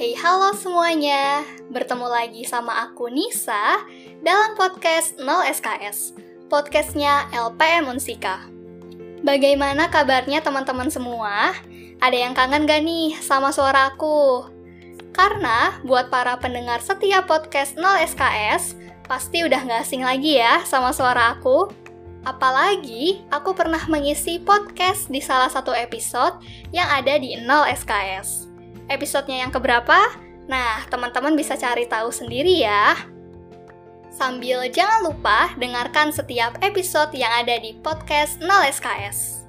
Hey halo semuanya, bertemu lagi sama aku Nisa dalam podcast 0 SKS, podcastnya LPM Unsika. Bagaimana kabarnya teman-teman semua? Ada yang kangen gak nih sama suara aku? Karena buat para pendengar setiap podcast 0 SKS, pasti udah gak asing lagi ya sama suara aku. Apalagi aku pernah mengisi podcast di salah satu episode yang ada di 0 SKS episodenya yang keberapa? Nah, teman-teman bisa cari tahu sendiri ya. Sambil jangan lupa dengarkan setiap episode yang ada di podcast 0 SKS.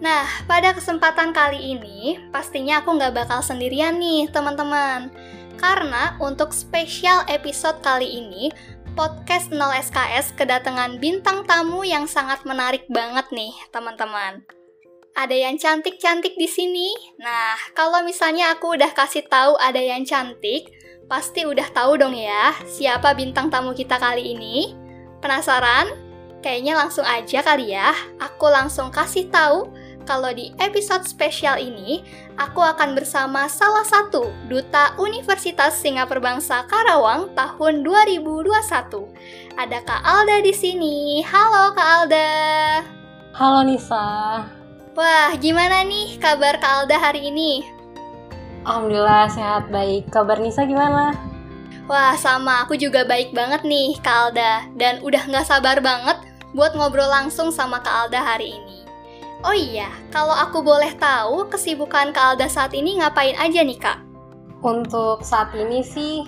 Nah, pada kesempatan kali ini, pastinya aku nggak bakal sendirian nih, teman-teman. Karena untuk spesial episode kali ini, podcast 0 SKS kedatangan bintang tamu yang sangat menarik banget nih, teman-teman ada yang cantik-cantik di sini. Nah, kalau misalnya aku udah kasih tahu ada yang cantik, pasti udah tahu dong ya siapa bintang tamu kita kali ini. Penasaran? Kayaknya langsung aja kali ya. Aku langsung kasih tahu kalau di episode spesial ini aku akan bersama salah satu duta Universitas Singapura Bangsa Karawang tahun 2021. Ada Kak Alda di sini. Halo Kak Alda. Halo Nisa. Wah, gimana nih kabar Kak Alda hari ini? Alhamdulillah sehat baik. Kabar Nisa gimana? Wah, sama. Aku juga baik banget nih, Kak Alda. Dan udah nggak sabar banget buat ngobrol langsung sama Kak Alda hari ini. Oh iya, kalau aku boleh tahu, kesibukan Kak Alda saat ini ngapain aja nih, Kak? Untuk saat ini sih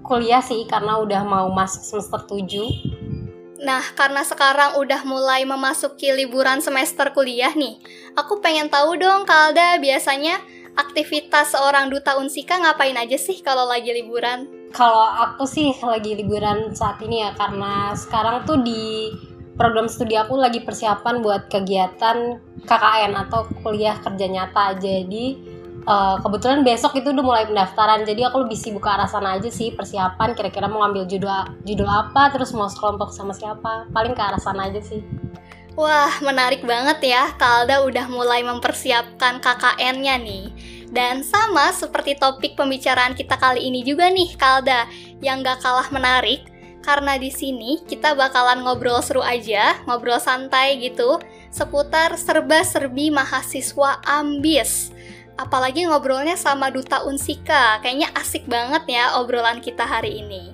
kuliah sih, karena udah mau masuk semester 7 Nah, karena sekarang udah mulai memasuki liburan semester kuliah nih, aku pengen tahu dong, Kalda, biasanya aktivitas seorang duta unsika ngapain aja sih kalau lagi liburan? Kalau aku sih lagi liburan saat ini ya, karena sekarang tuh di program studi aku lagi persiapan buat kegiatan KKN atau kuliah kerja nyata. Jadi uh, kebetulan besok itu udah mulai pendaftaran jadi aku lebih sibuk ke arah sana aja sih persiapan kira-kira mau ngambil judul judul apa terus mau sekelompok sama siapa paling ke arah sana aja sih Wah, menarik banget ya. Kalda udah mulai mempersiapkan KKN-nya nih. Dan sama seperti topik pembicaraan kita kali ini juga nih, Kalda, yang gak kalah menarik. Karena di sini kita bakalan ngobrol seru aja, ngobrol santai gitu, seputar serba-serbi mahasiswa ambis apalagi ngobrolnya sama Duta Unsika. Kayaknya asik banget ya obrolan kita hari ini.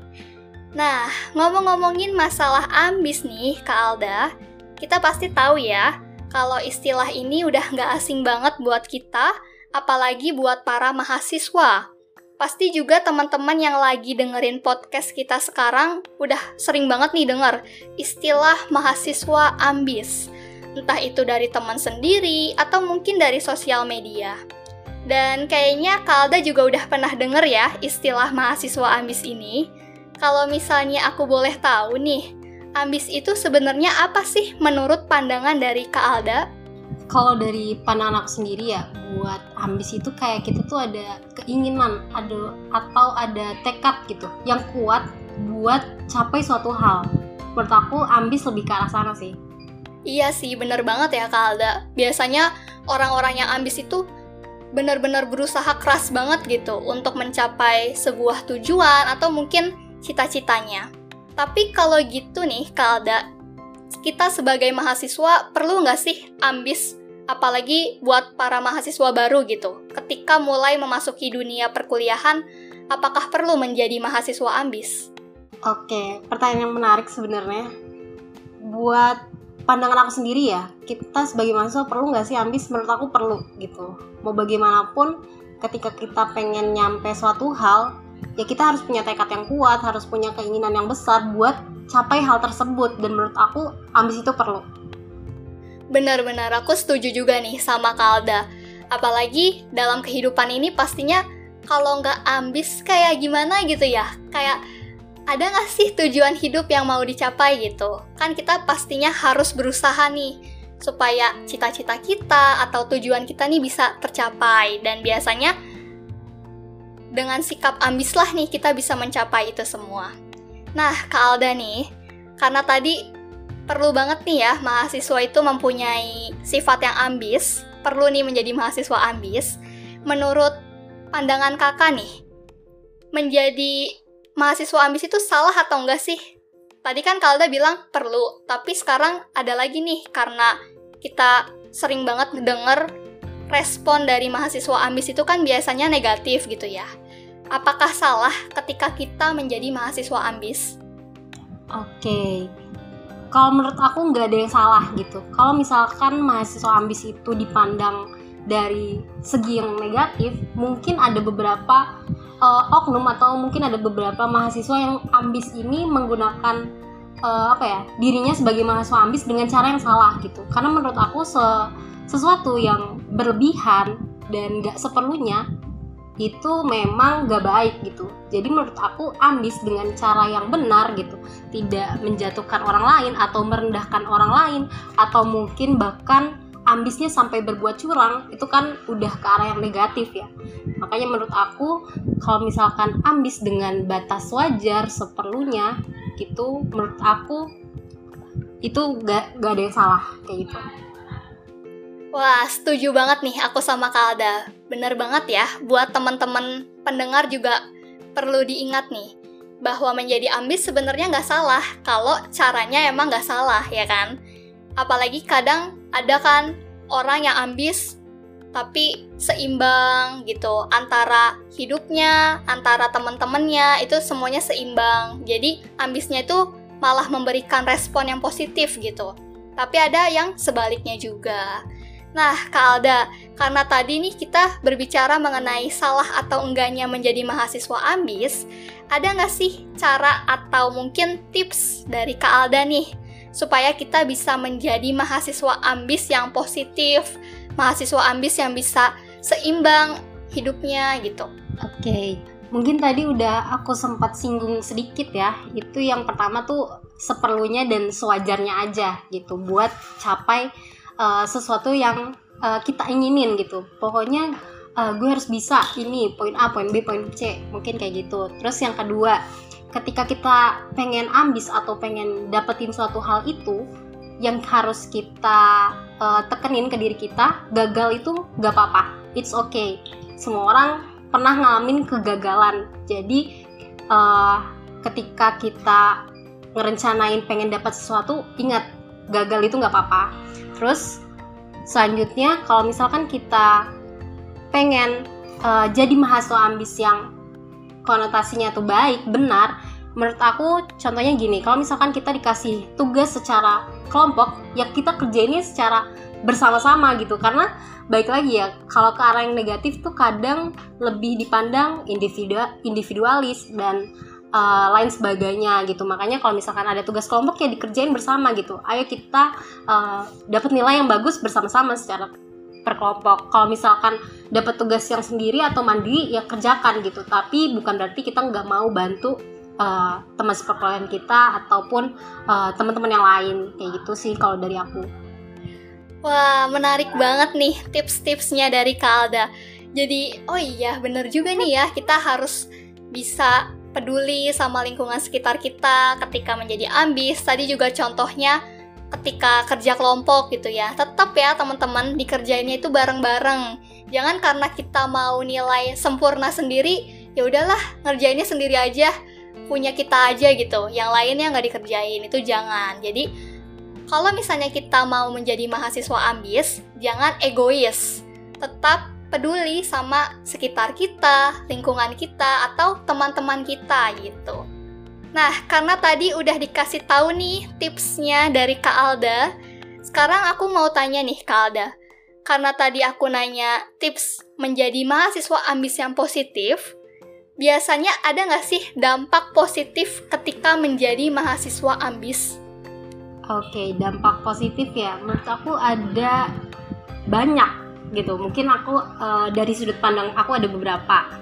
Nah, ngomong-ngomongin masalah ambis nih, Kak Alda, kita pasti tahu ya, kalau istilah ini udah nggak asing banget buat kita, apalagi buat para mahasiswa. Pasti juga teman-teman yang lagi dengerin podcast kita sekarang udah sering banget nih denger istilah mahasiswa ambis. Entah itu dari teman sendiri atau mungkin dari sosial media. Dan kayaknya Kalda juga udah pernah denger ya istilah mahasiswa ambis ini. Kalau misalnya aku boleh tahu nih, ambis itu sebenarnya apa sih menurut pandangan dari Kak Alda? Kalau dari pandangan aku sendiri ya, buat ambis itu kayak kita tuh ada keinginan, ada atau ada tekad gitu yang kuat buat capai suatu hal. Menurut aku ambis lebih ke arah sana sih. Iya sih, bener banget ya Kak Alda. Biasanya orang-orang yang ambis itu benar-benar berusaha keras banget gitu untuk mencapai sebuah tujuan atau mungkin cita-citanya. Tapi kalau gitu nih, Kalda, kita sebagai mahasiswa perlu nggak sih ambis, apalagi buat para mahasiswa baru gitu? Ketika mulai memasuki dunia perkuliahan, apakah perlu menjadi mahasiswa ambis? Oke, pertanyaan yang menarik sebenarnya. Buat pandangan aku sendiri ya kita sebagai mahasiswa perlu nggak sih ambis menurut aku perlu gitu. Mau bagaimanapun ketika kita pengen nyampe suatu hal ya kita harus punya tekad yang kuat harus punya keinginan yang besar buat capai hal tersebut. Dan menurut aku ambis itu perlu. Benar-benar aku setuju juga nih sama Kalda apalagi dalam kehidupan ini pastinya kalau nggak ambis kayak gimana gitu ya? Kayak ada nggak sih tujuan hidup yang mau dicapai gitu? Kan kita pastinya harus berusaha nih supaya cita-cita kita atau tujuan kita nih bisa tercapai dan biasanya dengan sikap ambis lah nih kita bisa mencapai itu semua. Nah, Kak Alda nih, karena tadi perlu banget nih ya mahasiswa itu mempunyai sifat yang ambis, perlu nih menjadi mahasiswa ambis. Menurut pandangan kakak nih, menjadi mahasiswa ambis itu salah atau enggak sih? Tadi kan Kalda bilang perlu, tapi sekarang ada lagi nih karena kita sering banget denger respon dari mahasiswa ambis itu kan biasanya negatif gitu ya. Apakah salah ketika kita menjadi mahasiswa ambis? Oke, kalau menurut aku nggak ada yang salah gitu. Kalau misalkan mahasiswa ambis itu dipandang dari segi yang negatif, mungkin ada beberapa uh, oknum atau mungkin ada beberapa mahasiswa yang ambis ini menggunakan uh, apa ya dirinya sebagai mahasiswa ambis dengan cara yang salah gitu. Karena menurut aku se sesuatu yang berlebihan dan gak seperlunya itu memang gak baik gitu. Jadi menurut aku ambis dengan cara yang benar gitu. Tidak menjatuhkan orang lain atau merendahkan orang lain atau mungkin bahkan ambisnya sampai berbuat curang itu kan udah ke arah yang negatif ya makanya menurut aku kalau misalkan ambis dengan batas wajar seperlunya gitu menurut aku itu gak, gak ada yang salah kayak gitu Wah, setuju banget nih aku sama Kalda. Bener banget ya, buat teman-teman pendengar juga perlu diingat nih, bahwa menjadi ambis sebenarnya nggak salah kalau caranya emang nggak salah, ya kan? Apalagi kadang ada kan orang yang ambis tapi seimbang gitu antara hidupnya, antara teman-temannya itu semuanya seimbang. Jadi ambisnya itu malah memberikan respon yang positif gitu. Tapi ada yang sebaliknya juga. Nah, Kak Alda, karena tadi nih kita berbicara mengenai salah atau enggaknya menjadi mahasiswa ambis, ada nggak sih cara atau mungkin tips dari Kak Alda nih supaya kita bisa menjadi mahasiswa ambis yang positif, mahasiswa ambis yang bisa seimbang hidupnya gitu. Oke, okay. mungkin tadi udah aku sempat singgung sedikit ya. Itu yang pertama tuh seperlunya dan sewajarnya aja gitu buat capai uh, sesuatu yang uh, kita inginin gitu. Pokoknya uh, gue harus bisa ini poin A, poin B, poin C, mungkin kayak gitu. Terus yang kedua, ketika kita pengen ambis atau pengen dapetin suatu hal itu yang harus kita uh, tekenin ke diri kita gagal itu gak apa-apa. It's okay. Semua orang pernah ngalamin kegagalan. Jadi uh, ketika kita ngerencanain pengen dapat sesuatu ingat gagal itu gak apa-apa. Terus selanjutnya kalau misalkan kita pengen uh, jadi mahasiswa ambis yang konotasinya tuh baik, benar, menurut aku contohnya gini, kalau misalkan kita dikasih tugas secara kelompok, ya kita kerjainnya secara bersama-sama gitu karena baik lagi ya kalau ke arah yang negatif tuh kadang lebih dipandang individu individualis dan uh, lain sebagainya gitu. Makanya kalau misalkan ada tugas kelompok ya dikerjain bersama gitu. Ayo kita uh, dapat nilai yang bagus bersama-sama secara per kelompok. Kalau misalkan dapat tugas yang sendiri atau mandiri ya kerjakan gitu. Tapi bukan berarti kita nggak mau bantu uh, teman seperkuliahan kita ataupun uh, teman-teman yang lain kayak gitu sih kalau dari aku. Wah menarik banget nih tips-tipsnya dari Kalda. Jadi oh iya bener juga nih ya kita harus bisa peduli sama lingkungan sekitar kita ketika menjadi ambis. Tadi juga contohnya ketika kerja kelompok gitu ya. Tetap ya teman-teman dikerjainnya itu bareng-bareng. Jangan karena kita mau nilai sempurna sendiri ya udahlah ngerjainnya sendiri aja punya kita aja gitu. Yang lainnya nggak dikerjain itu jangan. Jadi kalau misalnya kita mau menjadi mahasiswa ambis jangan egois. Tetap peduli sama sekitar kita lingkungan kita atau teman-teman kita gitu Nah, karena tadi udah dikasih tahu nih tipsnya dari Kak Alda, sekarang aku mau tanya nih Kak Alda. Karena tadi aku nanya tips menjadi mahasiswa ambis yang positif, biasanya ada nggak sih dampak positif ketika menjadi mahasiswa ambis? Oke, dampak positif ya. Menurut aku ada banyak gitu. Mungkin aku uh, dari sudut pandang aku ada beberapa.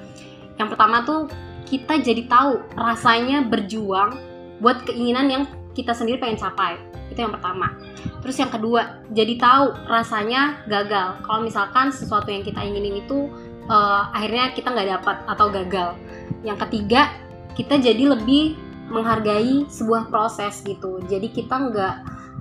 Yang pertama tuh kita jadi tahu rasanya berjuang buat keinginan yang kita sendiri pengen capai. Itu yang pertama. Terus yang kedua jadi tahu rasanya gagal. Kalau misalkan sesuatu yang kita inginin itu uh, akhirnya kita nggak dapat atau gagal. Yang ketiga kita jadi lebih menghargai sebuah proses gitu. Jadi kita nggak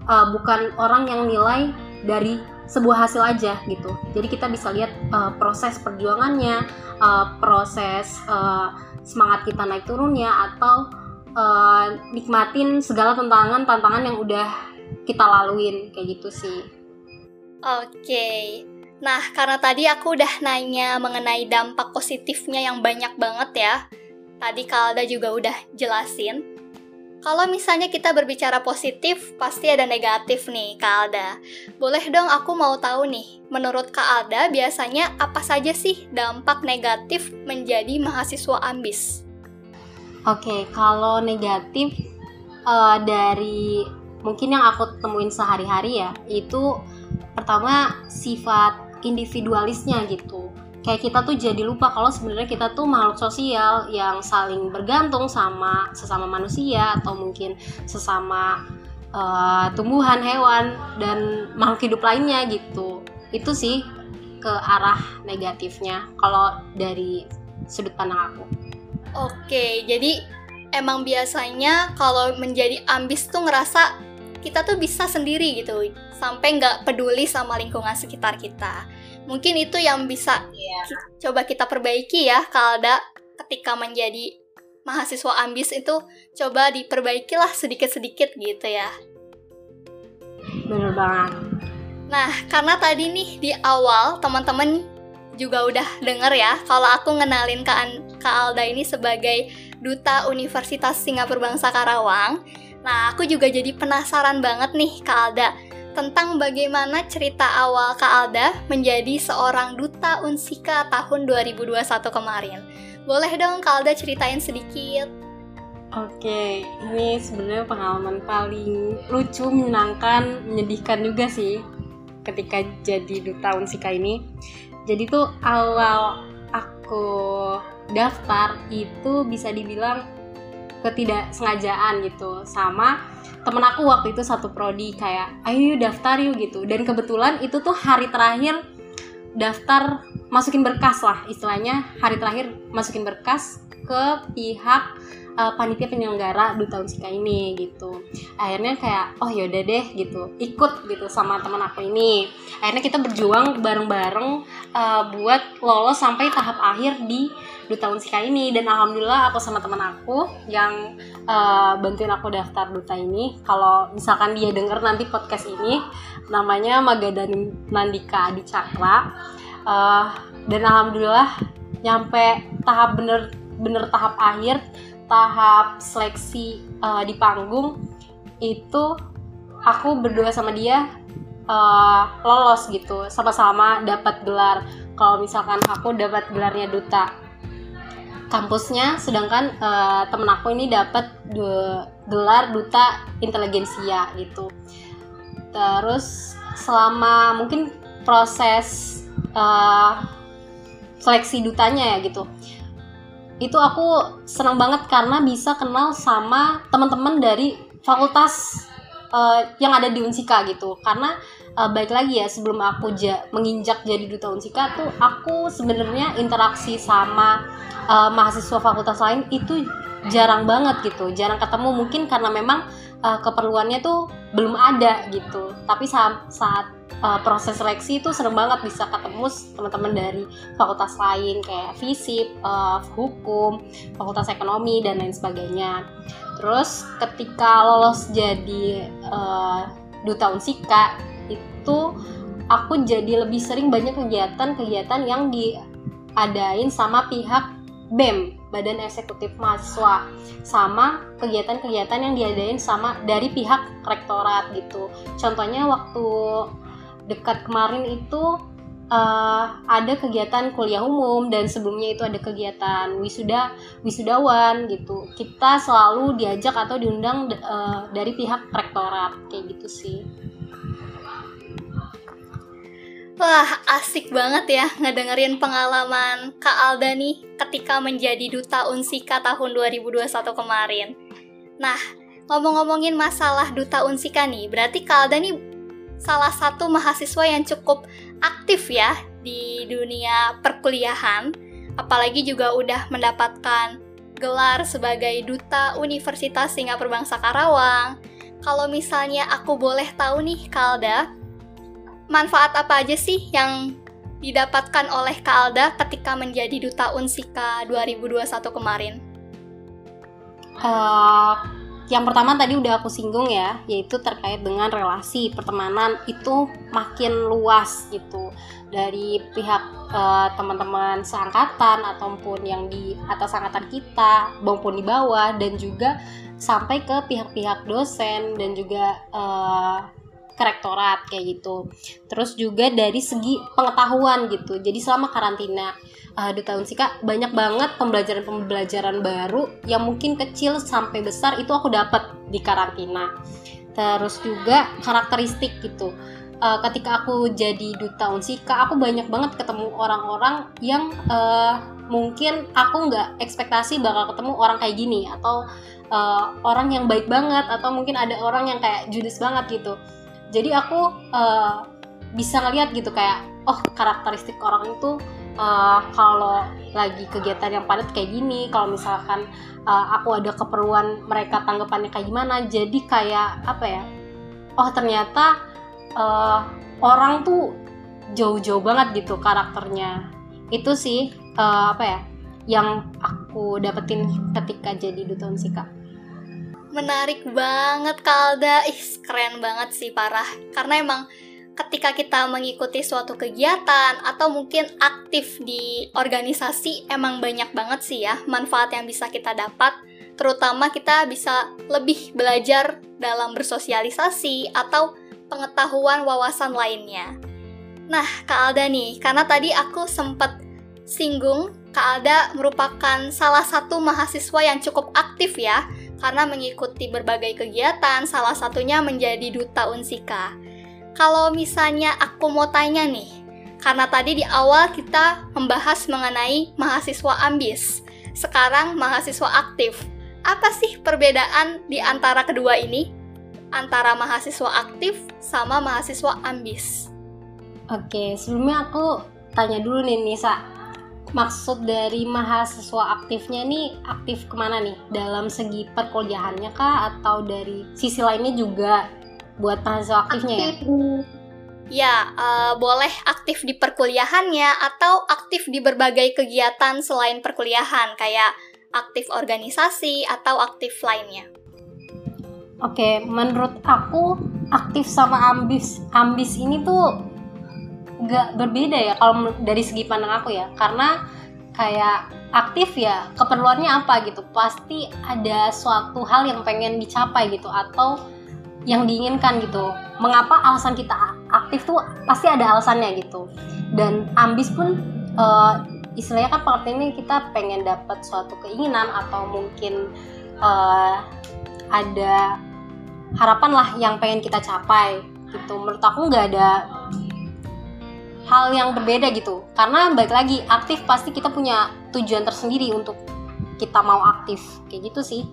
uh, bukan orang yang nilai dari sebuah hasil aja gitu. Jadi kita bisa lihat uh, proses perjuangannya, uh, proses uh, semangat kita naik turunnya atau uh, nikmatin segala tantangan-tantangan yang udah kita laluin kayak gitu sih. Oke. Nah, karena tadi aku udah nanya mengenai dampak positifnya yang banyak banget ya. Tadi Kalda juga udah jelasin. Kalau misalnya kita berbicara positif, pasti ada negatif nih, Kak Alda. Boleh dong aku mau tahu nih, menurut Kak Alda biasanya apa saja sih dampak negatif menjadi mahasiswa ambis? Oke, kalau negatif uh, dari mungkin yang aku temuin sehari-hari ya, itu pertama sifat individualisnya gitu kayak kita tuh jadi lupa kalau sebenarnya kita tuh makhluk sosial yang saling bergantung sama sesama manusia atau mungkin sesama uh, tumbuhan, hewan dan makhluk hidup lainnya gitu. Itu sih ke arah negatifnya kalau dari sudut pandang aku. Oke, jadi emang biasanya kalau menjadi ambis tuh ngerasa kita tuh bisa sendiri gitu, sampai nggak peduli sama lingkungan sekitar kita mungkin itu yang bisa yeah. coba kita perbaiki ya Kalda. Ketika menjadi mahasiswa ambis itu coba diperbaikilah sedikit-sedikit gitu ya. Bener banget. Nah karena tadi nih di awal teman-teman juga udah denger ya kalau aku ngenalin Kak, Kak Alda ini sebagai duta Universitas Singapura Bangsa Karawang. Nah aku juga jadi penasaran banget nih Kak Alda tentang bagaimana cerita awal Kak Alda menjadi seorang duta Unsika tahun 2021 kemarin. Boleh dong Kak Alda ceritain sedikit? Oke, ini sebenarnya pengalaman paling lucu, menyenangkan, menyedihkan juga sih ketika jadi duta Unsika ini. Jadi tuh awal aku daftar itu bisa dibilang ketidaksengajaan gitu sama temen aku waktu itu satu prodi kayak ayo daftar yuk gitu. Dan kebetulan itu tuh hari terakhir daftar masukin berkas lah istilahnya hari terakhir masukin berkas ke pihak uh, panitia penyelenggara duta unsika ini gitu. Akhirnya kayak oh yaudah deh gitu. Ikut gitu sama teman aku ini. Akhirnya kita berjuang bareng-bareng uh, buat lolos sampai tahap akhir di duta unsika ini. Dan alhamdulillah aku sama teman aku yang uh, bantuin aku daftar duta ini. Kalau misalkan dia denger nanti podcast ini namanya Magadani Nandika Adi Cakra. Uh, dan alhamdulillah nyampe tahap bener bener tahap akhir tahap seleksi uh, di panggung itu aku berdua sama dia uh, lolos gitu. Sama-sama dapat gelar. Kalau misalkan aku dapat gelarnya duta kampusnya sedangkan uh, temen aku ini dapat gelar duta inteligensia gitu. Terus selama mungkin proses uh, seleksi dutanya ya gitu itu aku senang banget karena bisa kenal sama teman-teman dari fakultas uh, yang ada di Unsika gitu. Karena uh, baik lagi ya sebelum aku ja menginjak jadi duta Unsika tuh aku sebenarnya interaksi sama uh, mahasiswa fakultas lain itu jarang banget gitu jarang ketemu mungkin karena memang uh, keperluannya tuh belum ada gitu tapi saat saat uh, proses seleksi itu serem banget bisa ketemu teman-teman dari fakultas lain kayak fisip, uh, hukum, fakultas ekonomi dan lain sebagainya. Terus ketika lolos jadi uh, duta unsika itu aku jadi lebih sering banyak kegiatan-kegiatan yang diadain sama pihak BEM Badan Eksekutif Mahasiswa sama kegiatan-kegiatan yang diadain sama dari pihak rektorat gitu. Contohnya waktu dekat kemarin itu uh, ada kegiatan kuliah umum dan sebelumnya itu ada kegiatan wisuda wisudawan gitu. Kita selalu diajak atau diundang uh, dari pihak rektorat kayak gitu sih. Wah, asik banget ya ngedengerin pengalaman Kak Alda nih ketika menjadi Duta Unsika tahun 2021 kemarin. Nah, ngomong-ngomongin masalah Duta Unsika nih, berarti Kak Alda nih salah satu mahasiswa yang cukup aktif ya di dunia perkuliahan, apalagi juga udah mendapatkan gelar sebagai Duta Universitas Singapura Bangsa Karawang. Kalau misalnya aku boleh tahu nih, Kalda, manfaat apa aja sih yang didapatkan oleh Kak Alda ketika menjadi Duta Unsika 2021 kemarin? Uh, yang pertama tadi udah aku singgung ya, yaitu terkait dengan relasi pertemanan itu makin luas gitu dari pihak uh, teman-teman seangkatan ataupun yang di atas angkatan kita maupun di bawah dan juga sampai ke pihak-pihak dosen dan juga uh, kerektorat kayak gitu. Terus juga dari segi pengetahuan gitu. Jadi selama karantina di tahun Sika banyak banget pembelajaran-pembelajaran baru yang mungkin kecil sampai besar itu aku dapat di karantina. Terus juga karakteristik gitu. Uh, ketika aku jadi duta Unsika, aku banyak banget ketemu orang-orang yang uh, mungkin aku nggak ekspektasi bakal ketemu orang kayak gini atau uh, orang yang baik banget atau mungkin ada orang yang kayak judes banget gitu jadi aku uh, bisa ngeliat gitu kayak oh karakteristik orang itu uh, kalau lagi kegiatan yang padat kayak gini kalau misalkan uh, aku ada keperluan mereka tanggapannya kayak gimana jadi kayak apa ya oh ternyata uh, orang tuh jauh-jauh banget gitu karakternya. Itu sih uh, apa ya yang aku dapetin ketika jadi duta Sika Menarik banget Kalda, ih keren banget sih parah. Karena emang ketika kita mengikuti suatu kegiatan atau mungkin aktif di organisasi emang banyak banget sih ya manfaat yang bisa kita dapat terutama kita bisa lebih belajar dalam bersosialisasi atau pengetahuan wawasan lainnya. Nah, Kak Alda nih, karena tadi aku sempat singgung Kak Alda merupakan salah satu mahasiswa yang cukup aktif ya karena mengikuti berbagai kegiatan, salah satunya menjadi duta Unsika. Kalau misalnya aku mau tanya nih, karena tadi di awal kita membahas mengenai mahasiswa ambis, sekarang mahasiswa aktif. Apa sih perbedaan di antara kedua ini? Antara mahasiswa aktif sama mahasiswa ambis. Oke, sebelumnya aku tanya dulu nih Nisa, maksud dari mahasiswa aktifnya nih aktif ke mana nih dalam segi perkuliahannya kah atau dari sisi lainnya juga buat mahasiswa aktifnya ya? aktif. ya? Ya, uh, boleh aktif di perkuliahannya atau aktif di berbagai kegiatan selain perkuliahan kayak aktif organisasi atau aktif lainnya. Oke, menurut aku aktif sama ambis ambis ini tuh nggak berbeda ya kalau dari segi pandang aku ya. Karena kayak aktif ya keperluannya apa gitu. Pasti ada suatu hal yang pengen dicapai gitu atau yang diinginkan gitu. Mengapa alasan kita aktif tuh pasti ada alasannya gitu. Dan ambis pun uh, istilahnya kan pengertiannya kita pengen dapat suatu keinginan atau mungkin uh, ada harapan lah yang pengen kita capai gitu. Menurut aku nggak ada hal yang berbeda gitu karena balik lagi aktif pasti kita punya tujuan tersendiri untuk kita mau aktif kayak gitu sih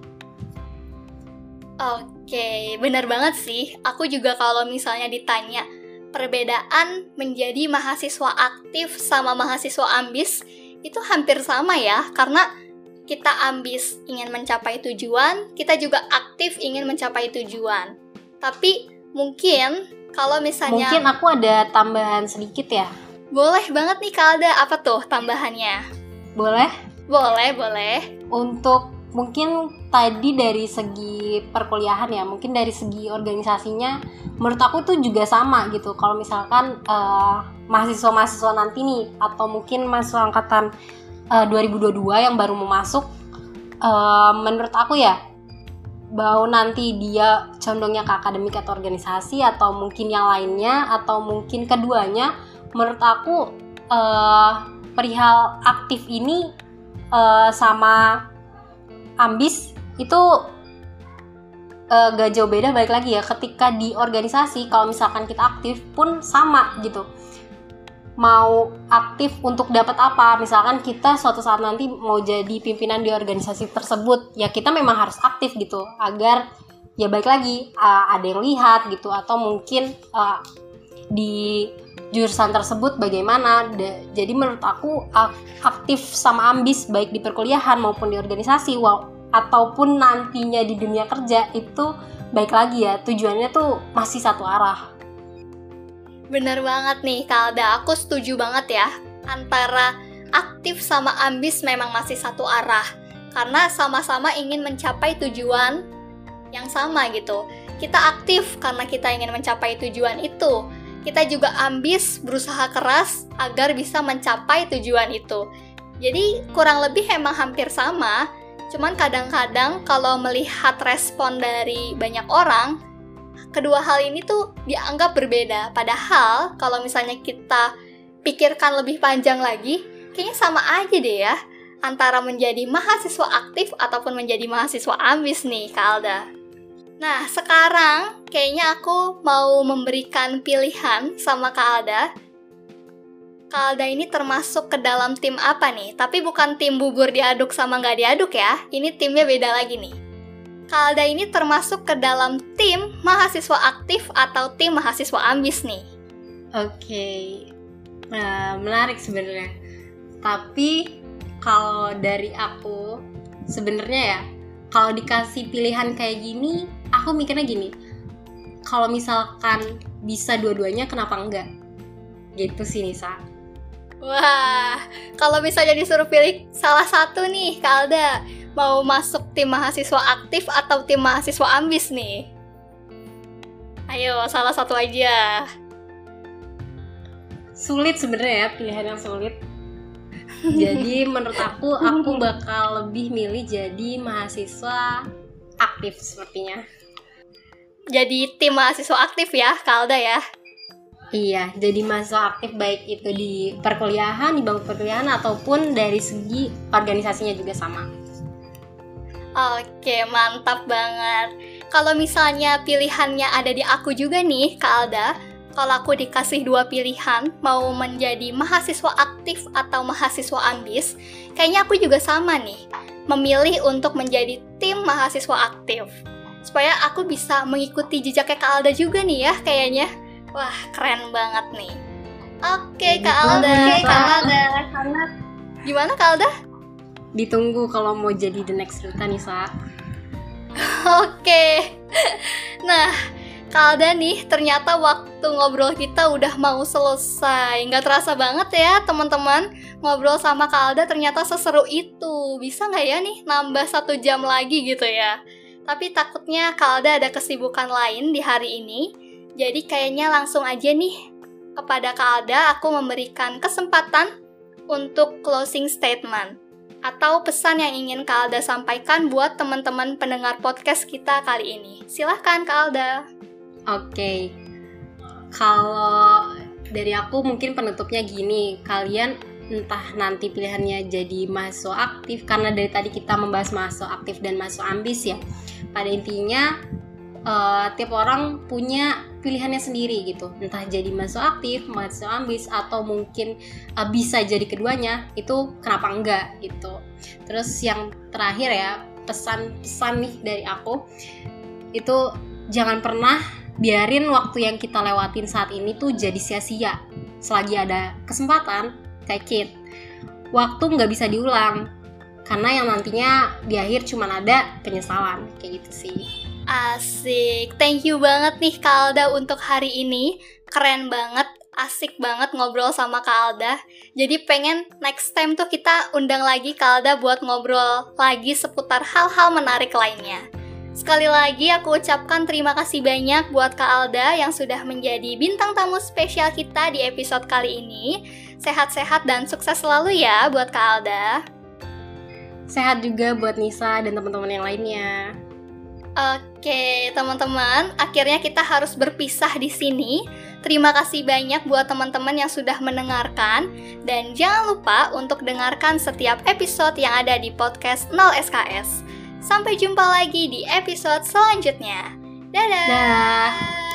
Oke, benar banget sih. Aku juga kalau misalnya ditanya perbedaan menjadi mahasiswa aktif sama mahasiswa ambis itu hampir sama ya, karena kita ambis ingin mencapai tujuan, kita juga aktif ingin mencapai tujuan. Tapi mungkin kalau misalnya Mungkin aku ada tambahan sedikit ya. Boleh banget nih Kalda, apa tuh tambahannya? Boleh? Boleh, boleh. Untuk mungkin tadi dari segi perkuliahan ya, mungkin dari segi organisasinya menurut aku tuh juga sama gitu. Kalau misalkan uh, mahasiswa-mahasiswa nanti nih atau mungkin mahasiswa angkatan uh, 2022 yang baru mau masuk uh, menurut aku ya bahwa nanti dia condongnya ke akademik atau organisasi atau mungkin yang lainnya atau mungkin keduanya menurut aku uh, perihal aktif ini uh, sama ambis itu uh, gak jauh beda balik lagi ya ketika di organisasi kalau misalkan kita aktif pun sama gitu mau aktif untuk dapat apa. Misalkan kita suatu saat nanti mau jadi pimpinan di organisasi tersebut ya kita memang harus aktif gitu agar ya baik lagi uh, ada yang lihat gitu atau mungkin uh, di jurusan tersebut bagaimana. Jadi menurut aku aktif sama ambis baik di perkuliahan maupun di organisasi wow ataupun nantinya di dunia kerja itu baik lagi ya. Tujuannya tuh masih satu arah Bener banget nih, Kalda. Aku setuju banget ya. Antara aktif sama ambis memang masih satu arah. Karena sama-sama ingin mencapai tujuan yang sama gitu. Kita aktif karena kita ingin mencapai tujuan itu. Kita juga ambis, berusaha keras agar bisa mencapai tujuan itu. Jadi kurang lebih emang hampir sama. Cuman kadang-kadang kalau melihat respon dari banyak orang, kedua hal ini tuh dianggap berbeda. Padahal kalau misalnya kita pikirkan lebih panjang lagi, kayaknya sama aja deh ya antara menjadi mahasiswa aktif ataupun menjadi mahasiswa ambis nih, Kak. Nah, sekarang kayaknya aku mau memberikan pilihan sama. Kak Alda ini termasuk ke dalam tim apa nih? Tapi bukan tim bubur diaduk sama nggak diaduk ya. Ini timnya beda lagi nih. Kalda ini termasuk ke dalam tim mahasiswa aktif atau tim mahasiswa ambis nih. Oke, okay. nah, menarik sebenarnya. Tapi kalau dari aku sebenarnya ya, kalau dikasih pilihan kayak gini, aku mikirnya gini. Kalau misalkan bisa dua-duanya, kenapa enggak? Gitu sih Nisa. Wah, kalau misalnya disuruh pilih salah satu nih, Kalda, mau masuk tim mahasiswa aktif atau tim mahasiswa ambis nih? Ayo, salah satu aja. Sulit sebenarnya ya, pilihan yang sulit. jadi menurut aku, aku bakal lebih milih jadi mahasiswa aktif sepertinya. Jadi tim mahasiswa aktif ya, Kalda ya? Iya, jadi mahasiswa aktif baik itu di perkuliahan, di bangku perkuliahan ataupun dari segi organisasinya juga sama. Oke, mantap banget. Kalau misalnya pilihannya ada di aku juga nih, Kak Alda, kalau aku dikasih dua pilihan, mau menjadi mahasiswa aktif atau mahasiswa ambis, kayaknya aku juga sama nih, memilih untuk menjadi tim mahasiswa aktif. Supaya aku bisa mengikuti jejaknya Kak Alda juga nih ya, kayaknya. Wah, keren banget nih. Oke, Kak Alda. Oke, Kak Alda. Gimana Kak Alda? ditunggu kalau mau jadi the next Ruta Nisa. Oke. Nah, Kalda nih, ternyata waktu ngobrol kita udah mau selesai. Nggak terasa banget ya, teman-teman. Ngobrol sama Kalda ternyata seseru itu. Bisa nggak ya nih nambah satu jam lagi gitu ya? Tapi takutnya Kalda ada kesibukan lain di hari ini. Jadi kayaknya langsung aja nih kepada Kalda aku memberikan kesempatan untuk closing statement atau pesan yang ingin Kak Alda sampaikan buat teman-teman pendengar podcast kita kali ini. Silahkan Kak Alda. Oke, okay. kalau dari aku mungkin penutupnya gini, kalian entah nanti pilihannya jadi mahasiswa aktif karena dari tadi kita membahas mahasiswa aktif dan mahasiswa ambis ya. Pada intinya uh, tiap orang punya pilihannya sendiri gitu. Entah jadi mahasiswa aktif mahasiswa ambis atau mungkin uh, bisa jadi keduanya itu kenapa enggak gitu. Terus yang terakhir ya pesan-pesan nih dari aku itu jangan pernah biarin waktu yang kita lewatin saat ini tuh jadi sia-sia. Selagi ada kesempatan take it. Waktu nggak bisa diulang karena yang nantinya di akhir cuma ada penyesalan kayak gitu sih Asik, thank you banget nih Kalda untuk hari ini. Keren banget, asik banget ngobrol sama Kalda. Jadi pengen next time tuh kita undang lagi Kalda buat ngobrol lagi seputar hal-hal menarik lainnya. Sekali lagi aku ucapkan terima kasih banyak buat Kak Alda yang sudah menjadi bintang tamu spesial kita di episode kali ini. Sehat-sehat dan sukses selalu ya buat Kak Alda. Sehat juga buat Nisa dan teman-teman yang lainnya. Oke, teman-teman, akhirnya kita harus berpisah di sini. Terima kasih banyak buat teman-teman yang sudah mendengarkan dan jangan lupa untuk dengarkan setiap episode yang ada di podcast 0 SKS. Sampai jumpa lagi di episode selanjutnya. Dadah. Dadah.